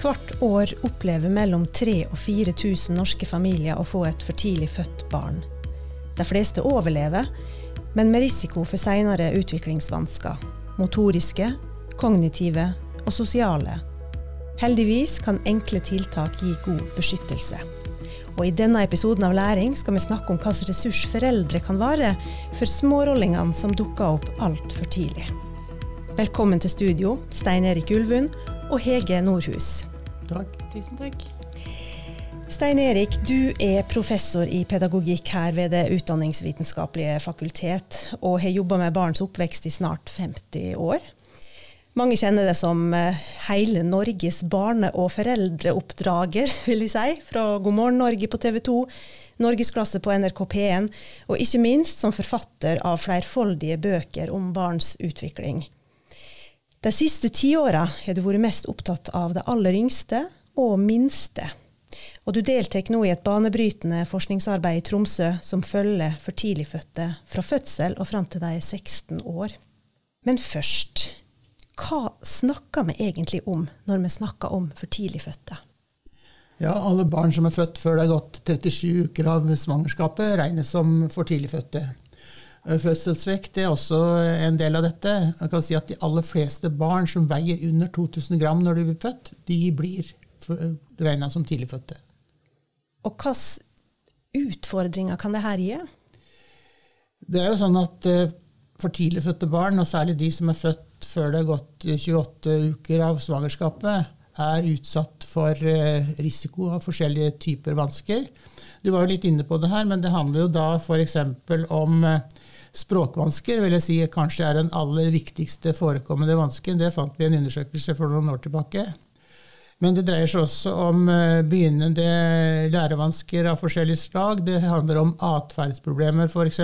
Hvert år opplever mellom 3000 og 4000 norske familier å få et for tidlig født barn. De fleste overlever, men med risiko for senere utviklingsvansker. Motoriske, kognitive og sosiale. Heldigvis kan enkle tiltak gi god beskyttelse. Og I denne episoden av Læring skal vi snakke om hvilken ressurs foreldre kan være for smårollingene som dukker opp altfor tidlig. Velkommen til studio, Stein Erik Ulvund og Hege Nordhus. Takk. Tusen takk. Stein Erik, du er professor i pedagogikk her ved Det utdanningsvitenskapelige fakultet, og har jobba med barns oppvekst i snart 50 år. Mange kjenner det som eh, hele Norges barne- og foreldreoppdrager, vil jeg si. Fra God morgen Norge på TV 2, Norgesklasse på NRK P1, og ikke minst som forfatter av flerfoldige bøker om barns utvikling. De siste tiåra har du vært mest opptatt av det aller yngste og minste. Og du deltar nå i et banebrytende forskningsarbeid i Tromsø som følger for tidligfødte fra fødsel og fram til de er 16 år. Men først, hva snakker vi egentlig om når vi snakker om for tidligfødte? Ja, alle barn som er født før det er gått 37 uker av svangerskapet, regnes som for tidligfødte. Eh, fødselsvekt er også en del av dette. Man kan si at De aller fleste barn som veier under 2000 gram når de blir født, de blir regna som tidligfødte. Og hvilke utfordringer kan det her gi? Det er jo sånn at eh, For tidligfødte barn, og særlig de som er født før det har gått 28 uker av svangerskapet, er utsatt for eh, risiko av forskjellige typer vansker. Du var jo litt inne på det her, men det handler jo da f.eks. om Språkvansker vil jeg si kanskje er den aller viktigste forekommende vansken. Det fant vi i en undersøkelse for noen år tilbake. Men det dreier seg også om eh, begynnende lærevansker av forskjellig slag. Det handler om atferdsproblemer, f.eks.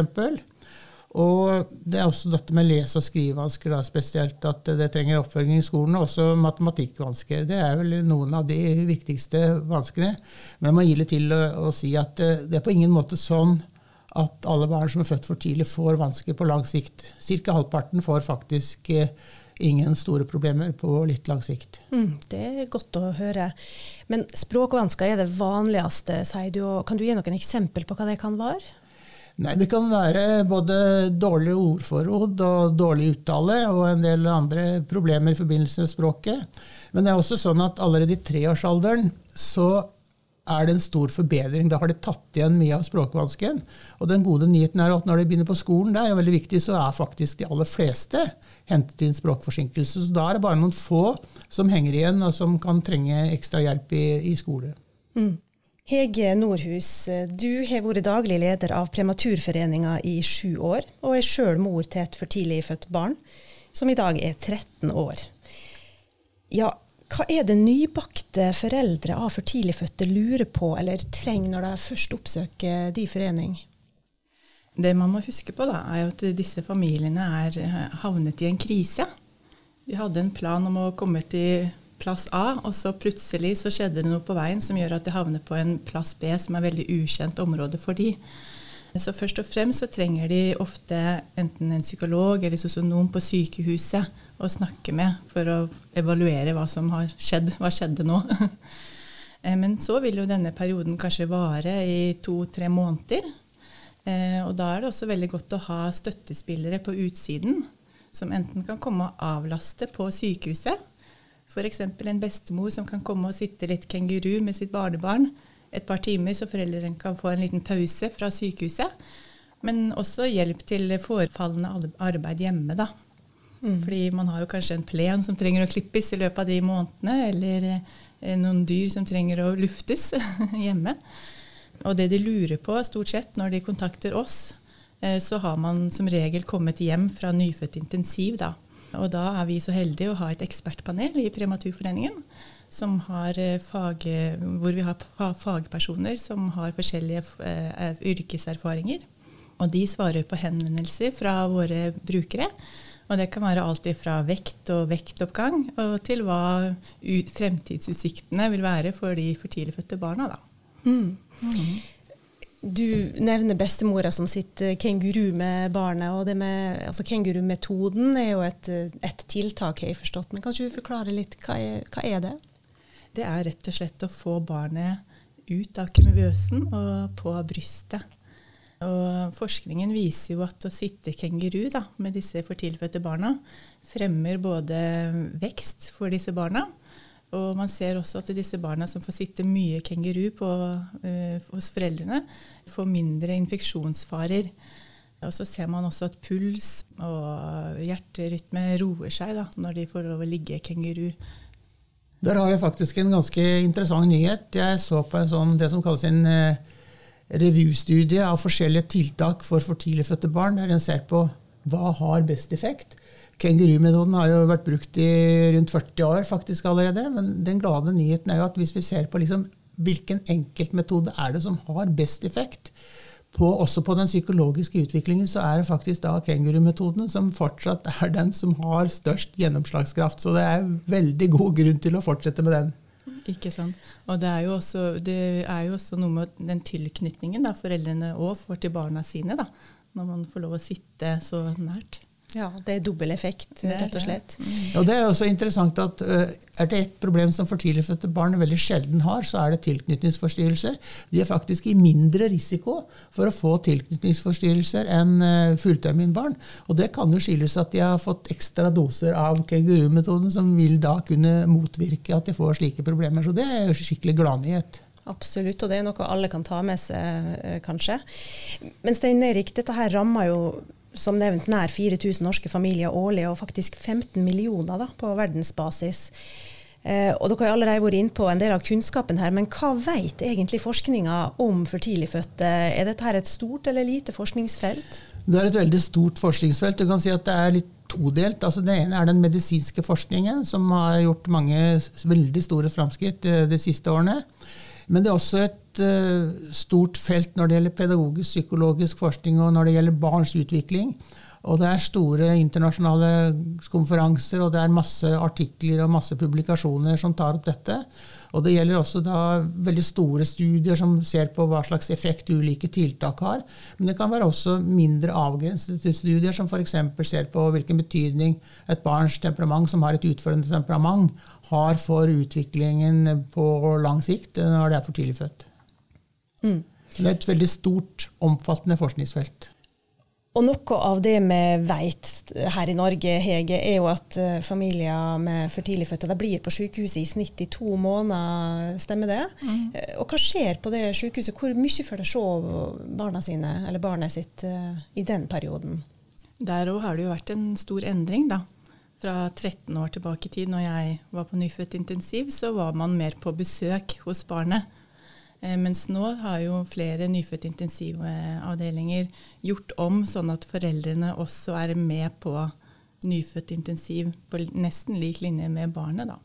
Og det er også dette med lese- og skrivevansker da, spesielt, at det trenger oppfølging i skolen. Og også matematikkvansker. Det er vel noen av de viktigste vanskene. Men jeg må gi litt til å, å si at eh, det er på ingen måte sånn at alle barn som er født for tidlig, får vansker på lang sikt. Ca. halvparten får faktisk eh, ingen store problemer på litt lang sikt. Mm, det er godt å høre. Men språkvansker er det vanligste, sier du. Kan du gi noen eksempel på hva det kan være? Nei, Det kan være både dårlig ordforråd og dårlig uttale og en del andre problemer i forbindelse med språket. Men det er også sånn at allerede i treårsalderen så er det en stor forbedring. Da har de tatt igjen mye av språkvansken. Og den gode nyheten er at når de begynner på skolen, der, er veldig viktig, så er faktisk de aller fleste hentet inn språkforsinkelse. Så da er det bare noen få som henger igjen, og som kan trenge ekstra hjelp i, i skole. Mm. Hege Nordhus, du har vært daglig leder av Prematurforeninga i sju år, og er sjøl mor til et for tidlig født barn, som i dag er 13 år. Ja, hva er det nybakte foreldre av for tidligfødte lurer på eller trenger når de først oppsøker de forening? Det man må huske på, da, er at disse familiene er eh, havnet i en krise. De hadde en plan om å komme til plass A, og så plutselig så skjedde det noe på veien som gjør at de havner på en plass B, som er veldig ukjent område for de. Så først og fremst så trenger de ofte enten en psykolog eller sosionom på sykehuset å snakke med for å evaluere hva som har skjedd. Hva skjedde nå? Eh, men så vil jo denne perioden kanskje vare i to-tre måneder. Eh, og da er det også veldig godt å ha støttespillere på utsiden som enten kan komme og avlaste på sykehuset. F.eks. en bestemor som kan komme og sitte litt kenguru med sitt barnebarn et par timer, så foreldrene kan få en liten pause fra sykehuset. Men også hjelp til forefallende arbeid hjemme, da. Mm. Fordi man har jo kanskje en plen som trenger å klippes i løpet av de månedene, eller eh, noen dyr som trenger å luftes hjemme. Og det de lurer på stort sett når de kontakter oss, eh, så har man som regel kommet hjem fra nyfødt intensiv. da. Og da er vi så heldige å ha et ekspertpanel i Prematurforeningen har eh, fag, hvor vi har fagpersoner som har forskjellige eh, yrkeserfaringer. Og de svarer på henvendelser fra våre brukere. Og det kan være alt fra vekt og vektoppgang og til hva fremtidsutsiktene vil være for de for tidligfødte barna. Mm. Mm. Du nevner bestemora som sitter kenguru med barnet. og det med, altså Kengurumetoden er jo et, et tiltak, har jeg forstått. Men kan du forklare litt, hva er, hva er det? Det er rett og slett å få barnet ut av kumøsen og på brystet. Og forskningen viser jo at å sitte kenguru da, med disse fortilfødte barna fremmer både vekst for disse barna, og man ser også at disse barna som får sitte mye kenguru på, uh, hos foreldrene, får mindre infeksjonsfarer. Og så ser man også at puls og hjerterytme roer seg da, når de får lov å ligge kenguru. Der har jeg faktisk en ganske interessant nyhet. Jeg så på sånn, det som kalles en uh, revystudie av forskjellige tiltak for for tidlig fødte barn, der en ser på hva har best effekt. Kengurumetoden har jo vært brukt i rundt 40 år faktisk allerede. Men den glade nyheten er jo at hvis vi ser på liksom hvilken enkeltmetode er det som har best effekt, på, også på den psykologiske utviklingen, så er det faktisk da kengurumetodene som fortsatt er den som har størst gjennomslagskraft. Så det er veldig god grunn til å fortsette med den. Ikke sant. Og det er jo også, er jo også noe med den tilknytningen da, foreldrene òg får til barna sine, da, når man får lov å sitte så nært. Ja, det er dobbel effekt, rett og slett. Ja, det er også interessant at uh, Er det et problem som for tidligfødte barn veldig sjelden har, så er det tilknytningsforstyrrelser. De er faktisk i mindre risiko for å få tilknytningsforstyrrelser enn uh, fullterminbarn. Og det kan jo skyldes at de har fått ekstra doser av kengurumetoden, som vil da kunne motvirke at de får slike problemer. Så det er jo skikkelig gladnyhet. Absolutt, og det er noe alle kan ta med seg, eh, kanskje. Men Stein Erik, dette her rammer jo som nevnt nær 4000 norske familier årlig, og faktisk 15 millioner da, på verdensbasis. Eh, og Dere har allerede vært inne på en del av kunnskapen her, men hva vet egentlig forskninga om for tidligfødte? Er dette her et stort eller lite forskningsfelt? Det er et veldig stort forskningsfelt. Du kan si at det er litt todelt. Altså det ene er den medisinske forskningen, som har gjort mange veldig store framskritt eh, de siste årene. Men det er også et uh, stort felt når det gjelder pedagogisk, psykologisk forskning og når det gjelder barns utvikling. Og det er store internasjonale konferanser, og det er masse artikler og masse publikasjoner som tar opp dette. Og det gjelder også da veldig store studier som ser på hva slags effekt ulike tiltak har. Men det kan være også mindre avgrensede studier som f.eks. ser på hvilken betydning et barns temperament, som har et utførende temperament, har for utviklingen på lang sikt når det er for tidlig født. Mm. Det er et veldig stort, omfattende forskningsfelt. Og noe av det vi vet her i Norge, Hege, er jo at eh, familier med for tidligfødte blir på sykehuset i snitt i to måneder. Stemmer det? Mm. Eh, og hva skjer på det sykehuset? Hvor mye får de se barna sine, eller barnet sitt eh, i den perioden? Der òg har det jo vært en stor endring, da. Fra 13 år tilbake i tid, når jeg var på nyfødt intensiv, så var man mer på besøk hos barnet. Eh, mens nå har jo flere nyfødt intensivavdelinger gjort om sånn at foreldrene også er med på nyfødt intensiv på nesten lik linje med barnet. da.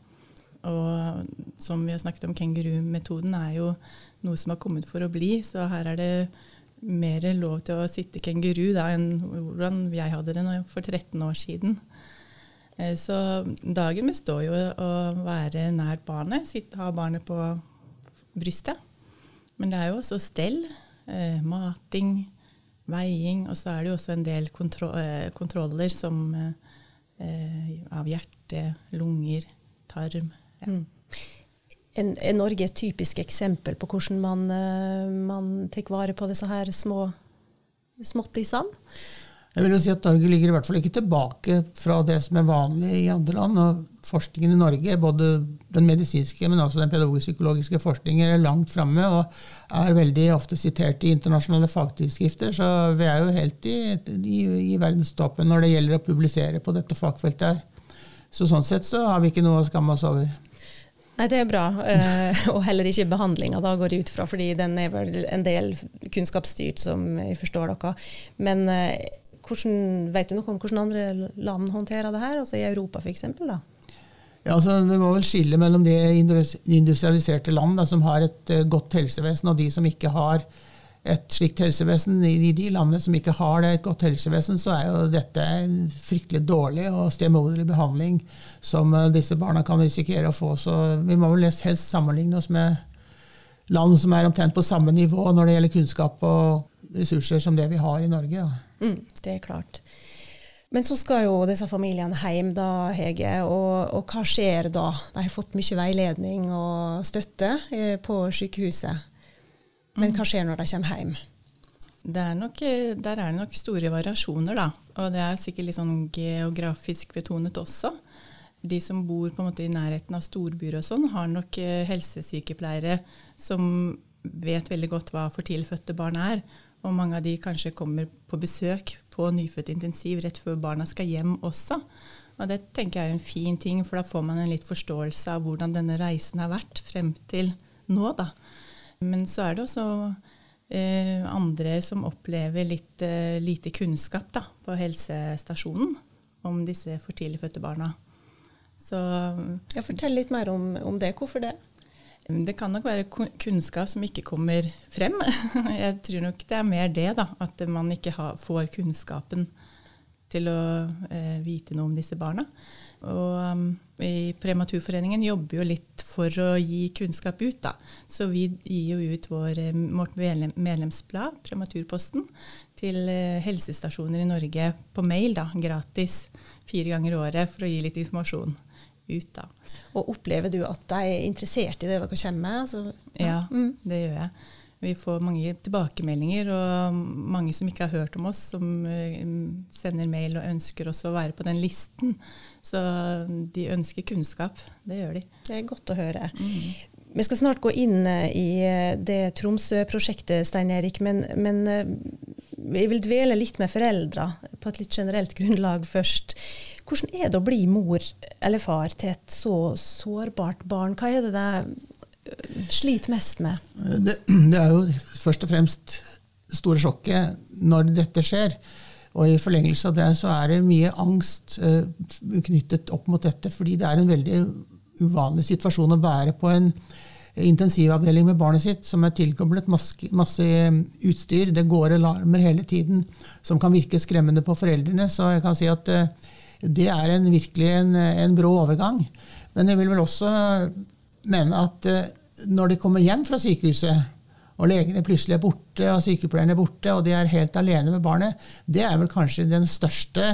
Og som vi har snakket om, kengurumetoden er jo noe som har kommet for å bli. Så her er det mer lov til å sitte kenguru da, enn hvordan jeg hadde det for 13 år siden. Eh, så dagen består jo å være nær barnet, sitte, ha barnet på brystet. Men det er jo også stell, eh, mating, veiing, og så er det jo også en del kontro eh, kontroller som av hjerte, lunger, tarm. Ja. Mm. Er Norge et typisk eksempel på hvordan man, man tar vare på disse her små småttisene? Jeg vil jo si at Norge ligger i hvert fall ikke tilbake fra det som er vanlig i andre land. og Forskningen i Norge, både den medisinske, men også den pedagogisk-psykologiske forskningen, er langt framme og er veldig ofte sitert i internasjonale fagtidsskrifter. Så vi er jo helt i, i, i verdenstoppen når det gjelder å publisere på dette fagfeltet. her. Så sånn sett så har vi ikke noe å skamme oss over. Nei, det er bra. Eh, og heller ikke behandlinga, da går jeg ut fra, fordi den er vel en del kunnskapsstyrt, som jeg forstår dere. Men eh, hvordan, vet du noe om hvordan andre land håndterer det her, altså i Europa f.eks.? Ja, altså, det må vel skille mellom de industrialiserte land da, som har et uh, godt helsevesen, og de som ikke har et slikt helsevesen. I, de landene som ikke har det, et godt helsevesen, så er jo dette en fryktelig dårlig og stemoderlig behandling som uh, disse barna kan risikere å få. Så vi må vel helst sammenligne oss med land som er omtrent på samme nivå når det gjelder kunnskap og ressurser som det vi har i Norge. Da. Mm, det er klart. Men så skal jo disse familiene hjem, da, Hege. Og, og, hva skjer da? De har fått mye veiledning og støtte eh, på sykehuset. Men hva skjer når de kommer hjem? Er nok, der er det nok store variasjoner, da. Og det er sikkert litt sånn geografisk betonet også. De som bor på en måte i nærheten av storbyer og sånn, har nok eh, helsesykepleiere som vet veldig godt hva for tilfødte barn er. Og mange av de kanskje kommer på besøk på nyfødt intensiv rett før barna skal hjem også. Og det tenker jeg er en fin ting, for da får man en litt forståelse av hvordan denne reisen har vært frem til nå, da. Men så er det også eh, andre som opplever litt eh, lite kunnskap da, på helsestasjonen om disse for tidlig fødte barna. Så, ja, Fortell litt mer om, om, det. Hvorfor det? Det kan nok være kunnskap som ikke kommer frem. Jeg tror nok det er mer det, da. At man ikke har, får kunnskapen til å eh, vite noe om disse barna. Og um, i Prematurforeningen jobber jo litt for å gi kunnskap ut, da. Så vi gir jo ut vår, eh, vårt medlemsblad, Prematurposten, til eh, helsestasjoner i Norge på mail, da, gratis. Fire ganger i året for å gi litt informasjon ut. da. Og Opplever du at de er interessert i det dere kommer med? Altså, ja, ja mm. det gjør jeg. Vi får mange tilbakemeldinger, og mange som ikke har hørt om oss, som eh, sender mail og ønsker også å være på den listen. Så de ønsker kunnskap. Det gjør de. Det er godt å høre. Mm. Vi skal snart gå inn eh, i eh, det Tromsø-prosjektet, Stein Erik. Men, men jeg vil dvele litt med foreldra på et litt generelt grunnlag først. Hvordan er det å bli mor eller far til et så sårbart barn? Hva er det det sliter mest med? Det, det, er jo først og fremst det store sjokket når dette skjer. Og i forlengelse av det så er det mye angst uh, knyttet opp mot dette, fordi det er en veldig uvanlig situasjon å være på en intensivavdeling med barnet sitt som er tilkoblet masse, masse utstyr. Det går alarmer hele tiden som kan virke skremmende på foreldrene. Så jeg kan si at uh, det er en, virkelig en, en brå overgang. Men jeg vil vel også mene at eh, når de kommer hjem fra sykehuset, og legene plutselig er borte, og sykepleierne er borte, og de er helt alene med barnet, det er vel kanskje den største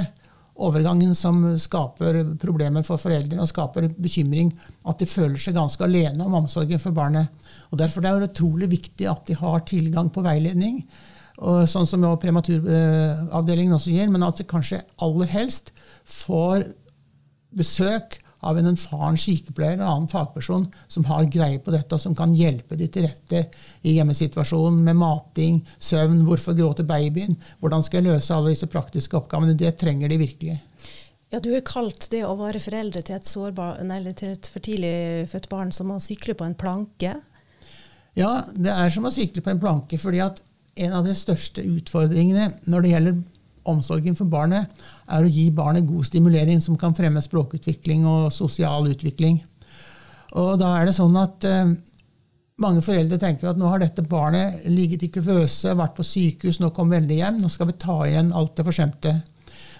overgangen som skaper problemer for foreldrene og skaper bekymring. At de føler seg ganske alene om omsorgen for barnet. Og Derfor er det utrolig viktig at de har tilgang på veiledning. Og sånn som prematuravdelingen også gir, men at det kanskje aller helst får besøk av en erfaren sykepleier eller annen fagperson som har greie på dette, og som kan hjelpe de til rette i hjemmesituasjonen med mating, søvn, hvorfor gråter babyen, hvordan skal jeg løse alle disse praktiske oppgavene. Det trenger de virkelig. Ja, Du har kalt det å være foreldre til et, sårbar, nei, til et for tidlig født barn som å sykle på en planke. Ja, det er som å sykle på en planke. fordi at en av de største utfordringene når det gjelder omsorgen for barnet, er å gi barnet god stimulering som kan fremme språkutvikling og sosial utvikling. Og da er det sånn at eh, mange foreldre tenker at nå har dette barnet ligget i kuvøse, vært på sykehus, nå kom veldig hjem, nå skal vi ta igjen alt det forsømte.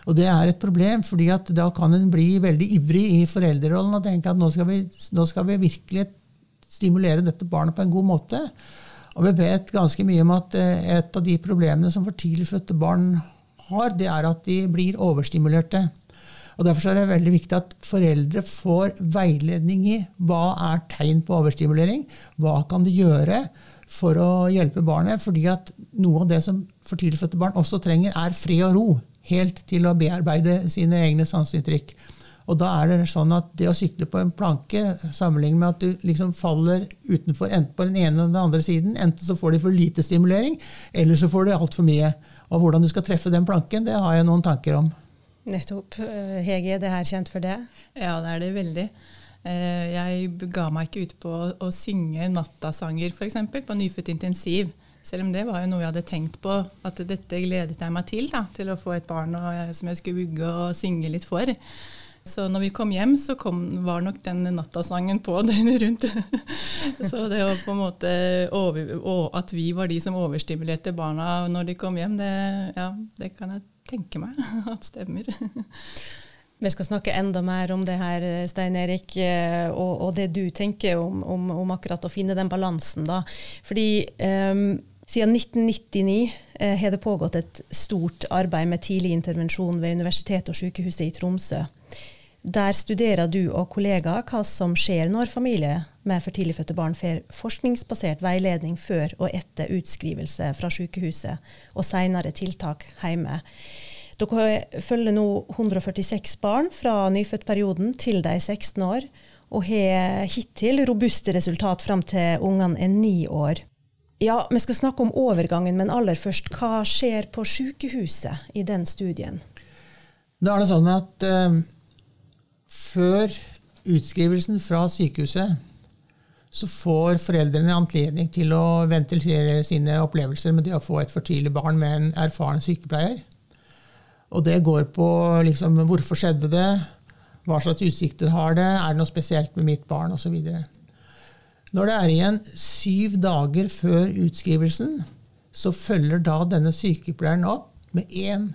Og det er et problem, fordi at da kan en bli veldig ivrig i foreldrerollen og tenke at nå skal, vi, nå skal vi virkelig stimulere dette barnet på en god måte. Og vi vet ganske mye om at eh, et av de problemene som for tidlig fødte barn har, det er at de blir overstimulerte. Og Derfor er det veldig viktig at foreldre får veiledning i hva er tegn på overstimulering. Hva kan de gjøre for å hjelpe barnet? Fordi at noe av det som for tidlig fødte barn også trenger, er fred og ro. Helt til å bearbeide sine egne sanseinntrykk. Og da er det sånn at det å sykle på en planke, sammenlignet med at du liksom faller utenfor enten på den ene eller den andre siden, enten så får de for lite stimulering, eller så får de altfor mye. Og hvordan du skal treffe den planken, det har jeg noen tanker om. Nettopp. Eh, Hege, er det her kjent for det? Ja, det er det veldig. Eh, jeg ga meg ikke ut på å synge nattasanger f.eks. på nyfødt intensiv. Selv om det var jo noe jeg hadde tenkt på, at dette gledet jeg meg til. da, Til å få et barn som jeg skulle vugge og synge litt for. Så når vi kom hjem, så kom, var nok den nattasangen på døgnet rundt. så det var på en måte over, At vi var de som overstimulerte barna når de kom hjem, det, ja, det kan jeg tenke meg at stemmer. Vi skal snakke enda mer om det her, Stein Erik, eh, og, og det du tenker om, om, om, akkurat å finne den balansen. da. Fordi um, Siden 1999 eh, har det pågått et stort arbeid med tidlig intervensjon ved Universitetet og sykehuset i Tromsø. Der studerer du og kollegaer hva som skjer når familier med for tidlig fødte barn får forskningsbasert veiledning før og etter utskrivelse fra sykehuset og senere tiltak hjemme. Dere følger nå 146 barn fra nyfødtperioden til de er 16 år, og har hittil robuste resultat fram til ungene er ni år. Ja, Vi skal snakke om overgangen, men aller først, hva skjer på sykehuset i den studien? Da er det sånn at uh, før utskrivelsen fra sykehuset så får foreldrene anledning til å ventilere sine opplevelser med det å få et for barn med en erfaren sykepleier. Og det går på liksom, hvorfor skjedde det, hva slags utsikter har det, er det noe spesielt med mitt barn, osv. Når det er igjen syv dager før utskrivelsen, så følger da denne sykepleieren opp med én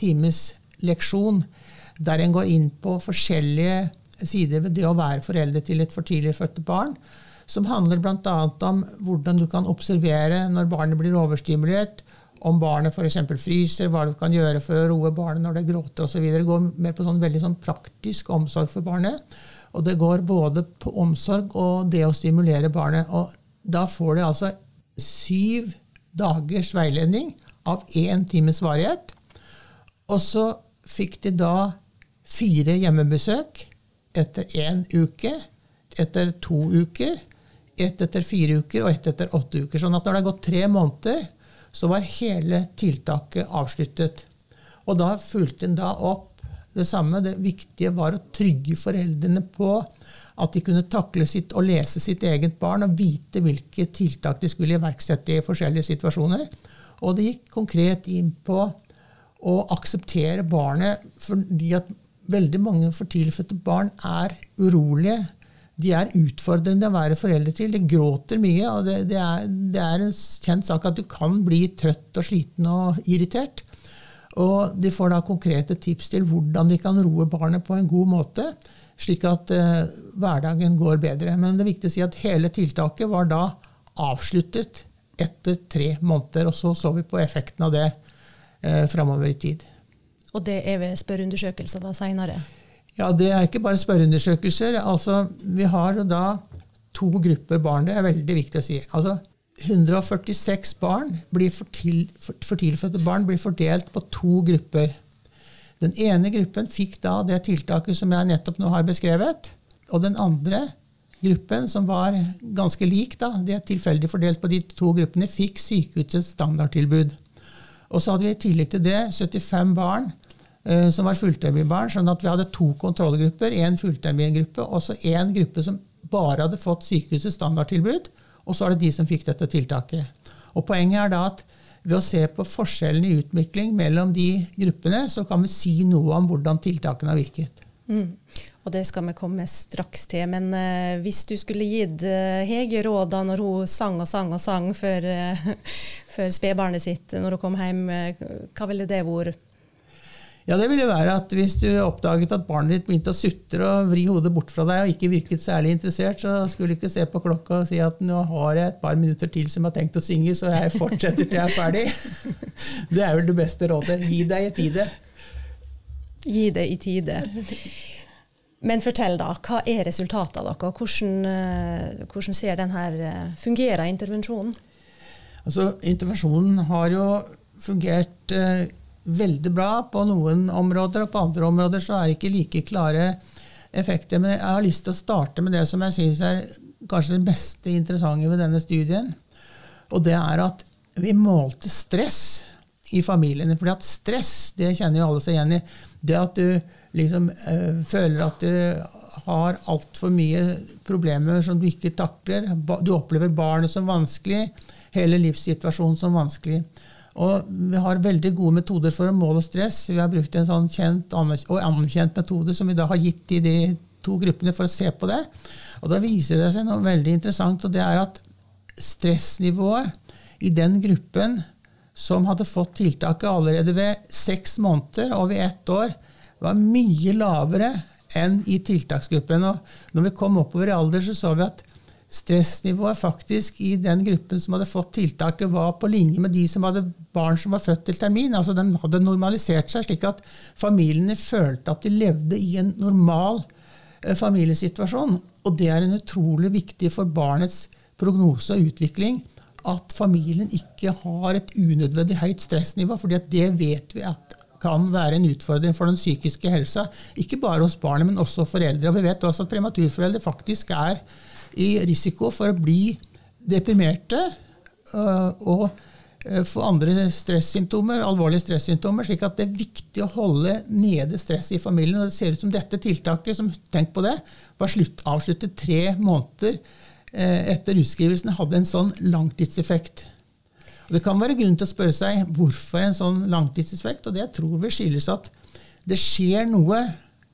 times leksjon, der en går inn på forskjellige sider ved det å være forelder til et for tidlig fødte barn, som handler bl.a. om hvordan du kan observere når barnet blir overstimulert, om barnet f.eks. fryser, hva du kan gjøre for å roe barnet når det gråter osv. Det går mer på sånn veldig sånn praktisk omsorg for barnet. Og det går både på omsorg og det å stimulere barnet. Og da får de altså syv dagers veiledning av én times varighet. Og så fikk de da fire hjemmebesøk etter én uke, etter to uker, ett etter fire uker og ett etter åtte uker. Sånn at når det har gått tre måneder, så var hele tiltaket avsluttet. Og da fulgte en da opp det samme. Det viktige var å trygge foreldrene på at de kunne takle sitt og lese sitt eget barn og vite hvilke tiltak de skulle iverksette i forskjellige situasjoner. Og det gikk konkret inn på å akseptere barnet fordi at veldig mange for tidligfødte barn er urolige. De er utfordrende å være foreldre til. De gråter mye. og det, det, er, det er en kjent sak at du kan bli trøtt og sliten og irritert. Og de får da konkrete tips til hvordan de kan roe barnet på en god måte, slik at uh, hverdagen går bedre. Men det er viktig å si at hele tiltaket var da avsluttet etter tre måneder. Og så så vi på effekten av det uh, framover i tid. Og det er ved spørreundersøkelser da seinere? Ja, det er ikke bare spørreundersøkelser. Altså, vi har da to grupper barn. Det er veldig viktig å si. Altså, 146 barn blir for, til, for, for tidligfødte barn blir fordelt på to grupper. Den ene gruppen fikk da det tiltaket som jeg nettopp nå har beskrevet. Og den andre gruppen, som var ganske lik, da, det er tilfeldig fordelt på de to gruppene, fikk sykehusets standardtilbud. Og så hadde vi i tillegg til det 75 barn eh, som var fullterminbarn, sånn at vi hadde to kontrollgrupper, én fulltermingruppe og så én gruppe som bare hadde fått sykehusets standardtilbud. Og så er det de som fikk dette tiltaket. Og Poenget er da at ved å se på forskjellen i utvikling mellom de gruppene, så kan vi si noe om hvordan tiltakene har virket. Mm. Og det skal vi komme straks til. Men uh, hvis du skulle gitt uh, Hege råd da når hun sang og sang og sang før, uh, for spedbarnet sitt når hun kom hjem, hva ville det vært? Ja, det ville være at Hvis du oppdaget at barnet ditt begynte å sutre og vri hodet bort fra deg og ikke virket særlig interessert, så skulle du ikke se på klokka og si at nå har jeg et par minutter til som jeg har tenkt å synge, så jeg fortsetter til jeg er ferdig. Det er vel det beste rådet. Gi deg i tide. Gi det i tide. Men fortell, da. Hva er resultatet av dere? Hvordan, eh, hvordan ser denne eh, fungerer intervensjonen? Altså, Intervensjonen har jo fungert eh, veldig bra på noen områder, og på andre områder så er det ikke like klare effekter. Men jeg har lyst til å starte med det som jeg syns er kanskje det beste interessante ved denne studien. Og det er at vi målte stress i familiene. at stress, det kjenner jo alle seg igjen i. Det at du liksom øh, føler at du har altfor mye problemer som du ikke takler. Du opplever barnet som vanskelig, hele livssituasjonen som vanskelig. Og vi har veldig gode metoder for å måle stress. Vi har brukt en sånn kjent og anerkjent metode som vi da har gitt i de to gruppene for å se på det. Og da viser det seg noe veldig interessant, og det er at stressnivået i den gruppen som hadde fått tiltaket allerede ved seks måneder og ved ett år, var mye lavere enn i tiltaksgruppen. Og når vi kom oppover i alder, så så vi at stressnivået faktisk i den gruppen som hadde fått tiltaket, var på linje med de som hadde barn som var født til termin. Altså Den hadde normalisert seg, slik at familiene følte at de levde i en normal eh, familiesituasjon. Og det er en utrolig viktig for barnets prognose og utvikling at familien ikke har et unødvendig høyt stressnivå. for det vet vi at kan være en utfordring for den psykiske helsa. Ikke bare hos barnet, men også foreldre. Og vi vet også at prematurforeldre faktisk er i risiko for å bli deprimerte øh, og øh, få andre stressymptomer, alvorlige stressymptomer. slik at det er viktig å holde nede stress i familien. og Det ser ut som dette tiltaket som, tenk på det, var slutt, avsluttet tre måneder øh, etter utskrivelsen, hadde en sånn langtidseffekt. Det kan være grunn til å spørre seg hvorfor en sånn langtidseffekt. Og det jeg tror vil skyldes at det skjer noe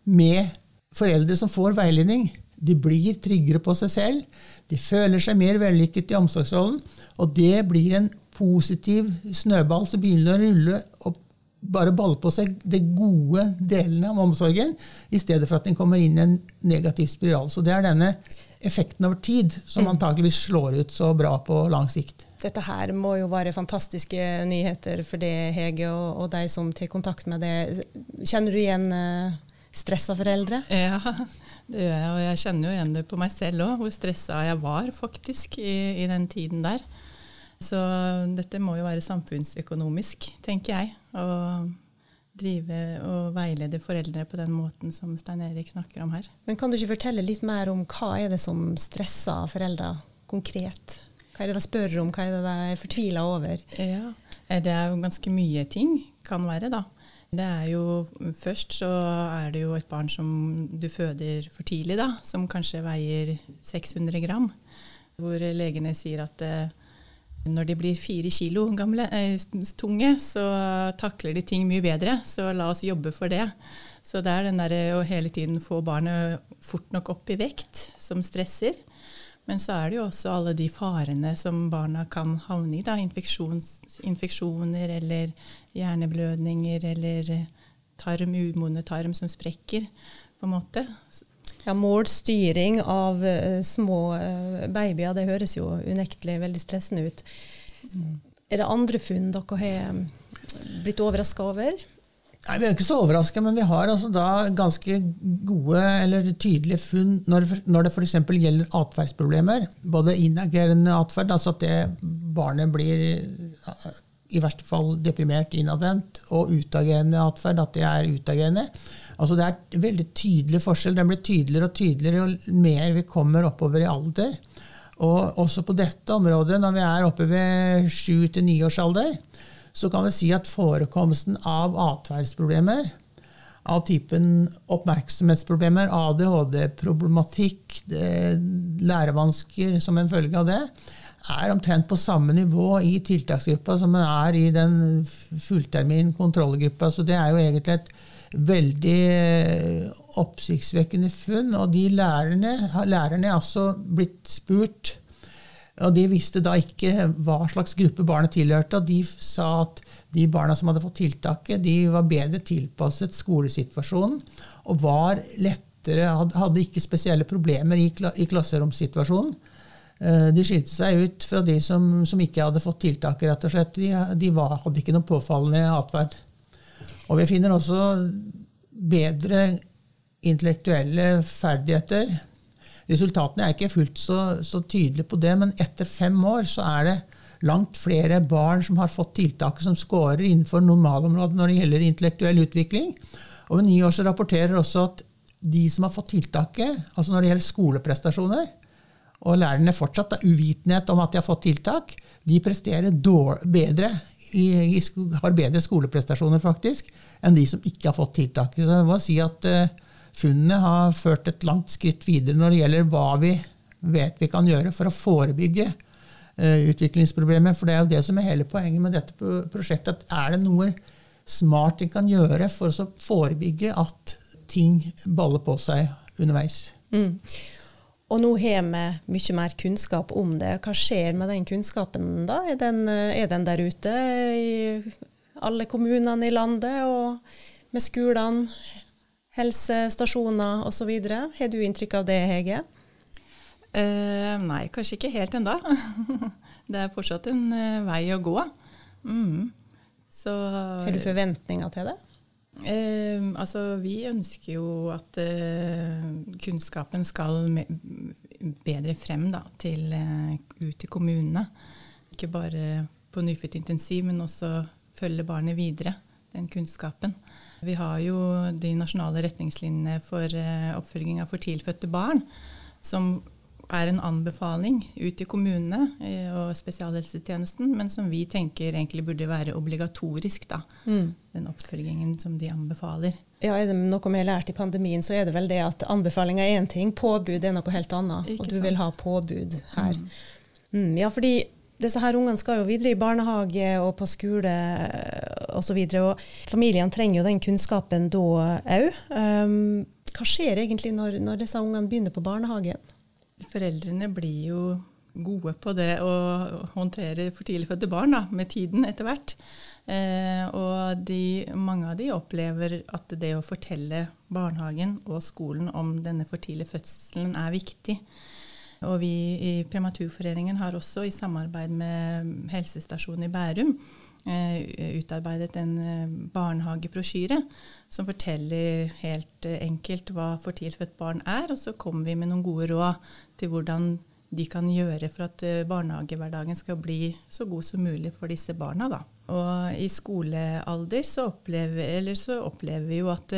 med foreldre som får veiledning. De blir tryggere på seg selv. De føler seg mer vellykket i omsorgsrollen. Og det blir en positiv snøball som begynner å rulle og bare balle på seg de gode delene av omsorgen, i stedet for at den kommer inn i en negativ spiral. Så det er denne effekten over tid som mm. antakeligvis slår ut så bra på lang sikt. Dette her må jo være fantastiske nyheter for det, Hege, og, og de som tar kontakt med det. Kjenner du igjen uh, stressa foreldre? Ja, det gjør jeg. Og jeg kjenner jo igjen det på meg selv òg, hvor stressa jeg var faktisk i, i, den tiden der. Så dette må jo være samfunnsøkonomisk, tenker jeg. Å drive og veilede foreldre på den måten som Stein Erik snakker om her. Men kan du ikke fortelle litt mer om hva er det som stresser foreldre konkret? Hva er det de spør om, hva er det de er fortvila over? Ja, eh, Det er jo ganske mye ting, kan være, da. Det er jo, Først så er det jo et barn som du føder for tidlig, da, som kanskje veier 600 gram. Hvor legene sier at eh, når de blir fire kilo gamle, eh, tunge, så takler de ting mye bedre. Så la oss jobbe for det. Så det er den derre å hele tiden få barnet fort nok opp i vekt som stresser. Men så er det jo også alle de farene som barna kan havne i. da, Infeksjoner eller hjerneblødninger eller tarm, umodne tarm som sprekker, på en måte. Ja, Målstyring av uh, små uh, babyer, det høres jo unektelig veldig stressende ut. Mm. Er det andre funn dere har blitt overraska over? Nei, Vi er ikke så overraska, men vi har altså da ganske gode eller tydelige funn når, når det f.eks. gjelder atferdsproblemer. Både inagerende atferd, altså at det barnet blir i verste fall deprimert innadvendt, og utagerende atferd, at det er utagerende. Altså Det er veldig tydelig forskjell. Den blir tydeligere og tydeligere jo mer vi kommer oppover i alder. Og også på dette området, når vi er oppe ved sju til ni års alder, så kan vi si at forekomsten av atferdsproblemer av typen oppmerksomhetsproblemer, ADHD-problematikk, lærevansker som en følge av det, er omtrent på samme nivå i tiltaksgruppa som den er i den fulltermin kontrollgruppa. Så det er jo egentlig et veldig oppsiktsvekkende funn. Og de lærerne, lærerne er altså blitt spurt og De visste da ikke hva slags gruppe barnet tilhørte, og de sa at de barna som hadde fått tiltaket, de var bedre tilpasset skolesituasjonen og var lettere, hadde ikke spesielle problemer i, klasseromssituasjonen. Eh, de skilte seg ut fra de som, som ikke hadde fått tiltaket, rett og slett. De, de var, hadde ikke noe påfallende atferd. Og vi finner også bedre intellektuelle ferdigheter Resultatene er ikke fullt så, så tydelige på det, men etter fem år så er det langt flere barn som har fått tiltaket som scorer innenfor normalområdet når det gjelder intellektuell utvikling. Og ved ni år så rapporterer også at de som har fått tiltaket, altså når det gjelder skoleprestasjoner, og lærerne fortsatt har uvitenhet om at de har fått tiltak, de presterer bedre, har bedre skoleprestasjoner faktisk, enn de som ikke har fått tiltaket. Så jeg må si at uh, funnene har ført et langt skritt videre når det gjelder hva vi vet vi kan gjøre for å forebygge uh, utviklingsproblemer. For det er jo det som er hele poenget med dette prosjektet. at Er det noe smart en kan gjøre for å forebygge at ting baller på seg underveis? Mm. Og nå har vi mye mer kunnskap om det. Hva skjer med den kunnskapen da? Er den, eh, er den der ute i alle kommunene i landet og med skolene? Helsestasjoner osv. Har du inntrykk av det, Hege? Uh, nei, kanskje ikke helt ennå. det er fortsatt en uh, vei å gå. Mm. Så, Har du forventninger til det? Uh, altså, vi ønsker jo at kunnskapen skal bedre frem da, til, ut til kommunene. Ikke bare på nyfødt intensiv, men også følge barnet videre, den kunnskapen. Vi har jo de nasjonale retningslinjene for eh, oppfølging av for tidligfødte barn, som er en anbefaling ut til kommunene eh, og spesialhelsetjenesten, men som vi tenker egentlig burde være obligatorisk. da, mm. Den oppfølgingen som de anbefaler. Ja, Er det noe vi har lært i pandemien, så er det vel det at anbefaling er én ting, påbud er noe helt annet. Ikke og du sant? vil ha påbud her. Mm. Mm, ja, fordi disse her ungene skal jo videre i barnehage og på skole osv. Familiene trenger jo den kunnskapen da òg. Um, hva skjer egentlig når, når disse ungene begynner på barnehagen? Foreldrene blir jo gode på det å håndtere for tidlig fødte barn da, med tiden etter hvert. Eh, og de, mange av de opplever at det å fortelle barnehagen og skolen om denne for tidlig fødselen er viktig. Og vi i Prematurforeningen har også i samarbeid med helsestasjonen i Bærum utarbeidet en eh, barnehagebrosjyre som forteller helt eh, enkelt hva for tidlig født barn er. Og så kommer vi med noen gode råd til hvordan de kan gjøre for at barnehagehverdagen skal bli så god som mulig for disse barna. Da. Og i skolealder så opplever, så opplever vi jo at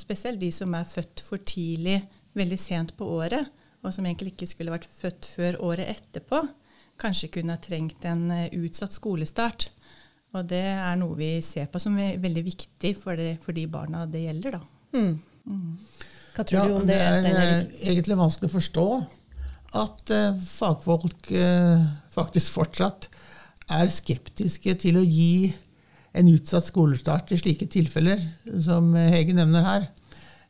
spesielt de som er født for tidlig, veldig sent på året, og som egentlig ikke skulle vært født før året etterpå, kanskje kunne ha trengt en eh, utsatt skolestart. Og det er noe vi ser på som er veldig viktig for, det, for de barna det gjelder. Da. Mm. Mm. Hva tror ja, du om det? Det er egentlig vanskelig å forstå at uh, fagfolk uh, faktisk fortsatt er skeptiske til å gi en utsatt skolestart i slike tilfeller som Hege nevner her.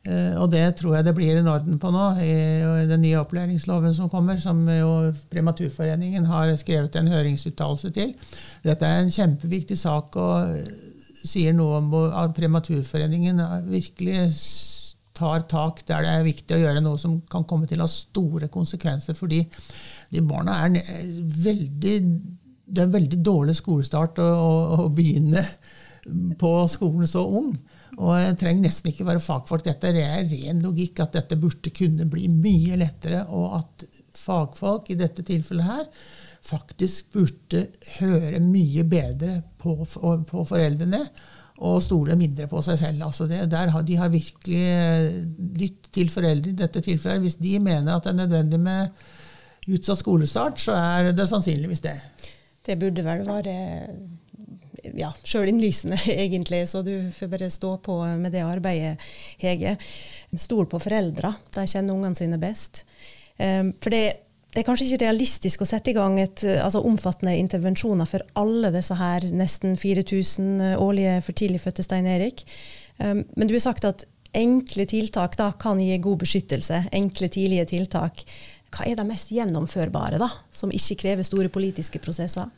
Eh, og det tror jeg det blir en orden på nå, i den nye opplæringsloven som kommer, som jo Prematurforeningen har skrevet en høringsuttalelse til. Dette er en kjempeviktig sak og sier noe om at Prematurforeningen virkelig tar tak der det er viktig å gjøre noe som kan komme til å ha store konsekvenser. Fordi de barna er veldig Det er veldig dårlig skolestart å, å, å begynne på skolen så ung. Og jeg trenger nesten ikke være fagfolk. Dette er ren logikk at dette burde kunne bli mye lettere, og at fagfolk i dette tilfellet her faktisk burde høre mye bedre på, på foreldrene og stole mindre på seg selv. Altså det, har, de har virkelig lyttet til foreldre i dette tilfellet. Hvis de mener at det er nødvendig med utsatt skolestart, så er det sannsynligvis det. Det burde vel være ja, sjølinnlysende, egentlig. Så du får bare stå på med det arbeidet, Hege. Stol på foreldra. De kjenner ungene sine best. Um, for det, det, er kanskje ikke realistisk å sette i gang et, altså omfattende intervensjoner for alle disse her nesten 4000 årlige for tidlig fødte Stein Erik. Um, men du har sagt at enkle tiltak da kan gi god beskyttelse. Enkle, tidlige tiltak. Hva er de mest gjennomførbare, da, som ikke krever store politiske prosesser?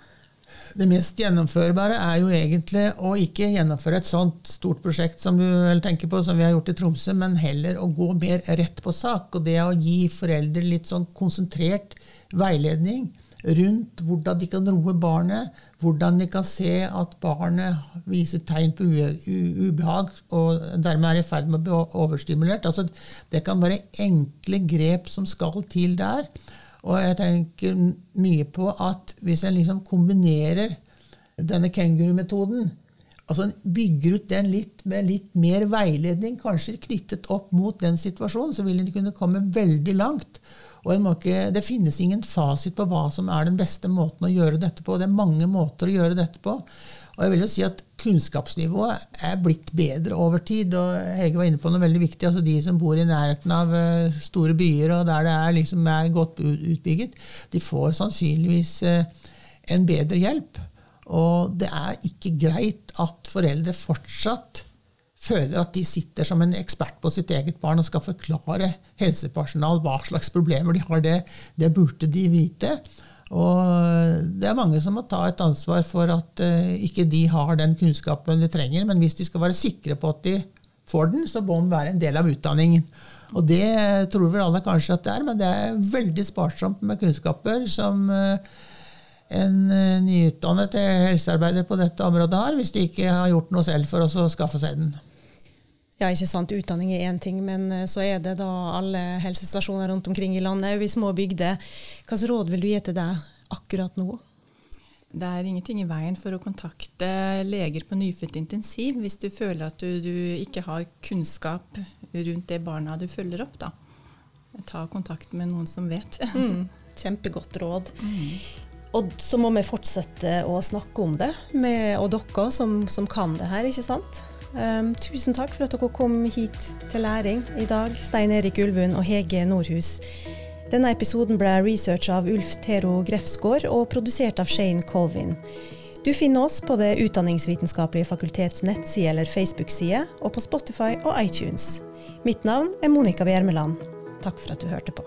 Det mest gjennomførbare er jo egentlig å ikke gjennomføre et sånt stort prosjekt som du tenker på, som vi har gjort i Tromsø, men heller å gå mer rett på sak. Og det å gi foreldre litt sånn konsentrert veiledning rundt hvordan de kan roe barnet, hvordan de kan se at barnet viser tegn på ubehag og dermed er i ferd med å bli overstimulert. Altså, det kan være enkle grep som skal til der. Og jeg tenker mye på at hvis en liksom kombinerer denne kengurumetoden, altså bygger ut den litt med litt mer veiledning, kanskje knyttet opp mot den situasjonen, så vil en kunne komme veldig langt. Og ikke, Det finnes ingen fasit på hva som er den beste måten å gjøre dette på. Det er mange måter å gjøre dette på. Og jeg vil jo si at Kunnskapsnivået er blitt bedre over tid. og Hege var inne på noe veldig viktig. altså De som bor i nærheten av eh, store byer og der det er, liksom er godt utbygget, de får sannsynligvis eh, en bedre hjelp. Og det er ikke greit at foreldre fortsatt føler at de sitter som en ekspert på sitt eget barn og skal forklare helsepersonal hva slags problemer de har. Det, det burde de vite. Og det er mange som må ta et ansvar for at uh, ikke de har den kunnskapen de trenger. Men hvis de skal være sikre på at de får den, så må den være en del av utdanningen. Og det tror vel alle kanskje at det er, men det er veldig sparsomt med kunnskaper som eh, en eh, nyutdannet helsearbeider på dette området har, hvis de ikke har gjort noe selv for å skaffe seg den. Ja, ikke sant. Utdanning er én ting, men eh, så er det da alle helsestasjoner rundt omkring i landet, i små bygder. Hvilke råd vil du gi til deg akkurat nå? Det er ingenting i veien for å kontakte leger på nyfødt intensiv hvis du føler at du, du, ikke har kunnskap rundt det barna du følger opp. Da. Ta kontakt med noen som vet. Mm, kjempegodt råd. Mm. Og så må vi fortsette å snakke om det, med, og dere som, som, kan det her, ikke sant. Um, tusen takk for at dere kom hit til læring i dag, Stein Erik Ulvund og Hege Nordhus. Denne episoden ble researcha av Ulf Tero Grefsgaard og produsert av Shane Colvin. Du finner oss på Det utdanningsvitenskapelige fakultets nettside eller Facebook-side, og på Spotify og iTunes. Mitt navn er Monica Bjermeland. Takk for at du hørte på.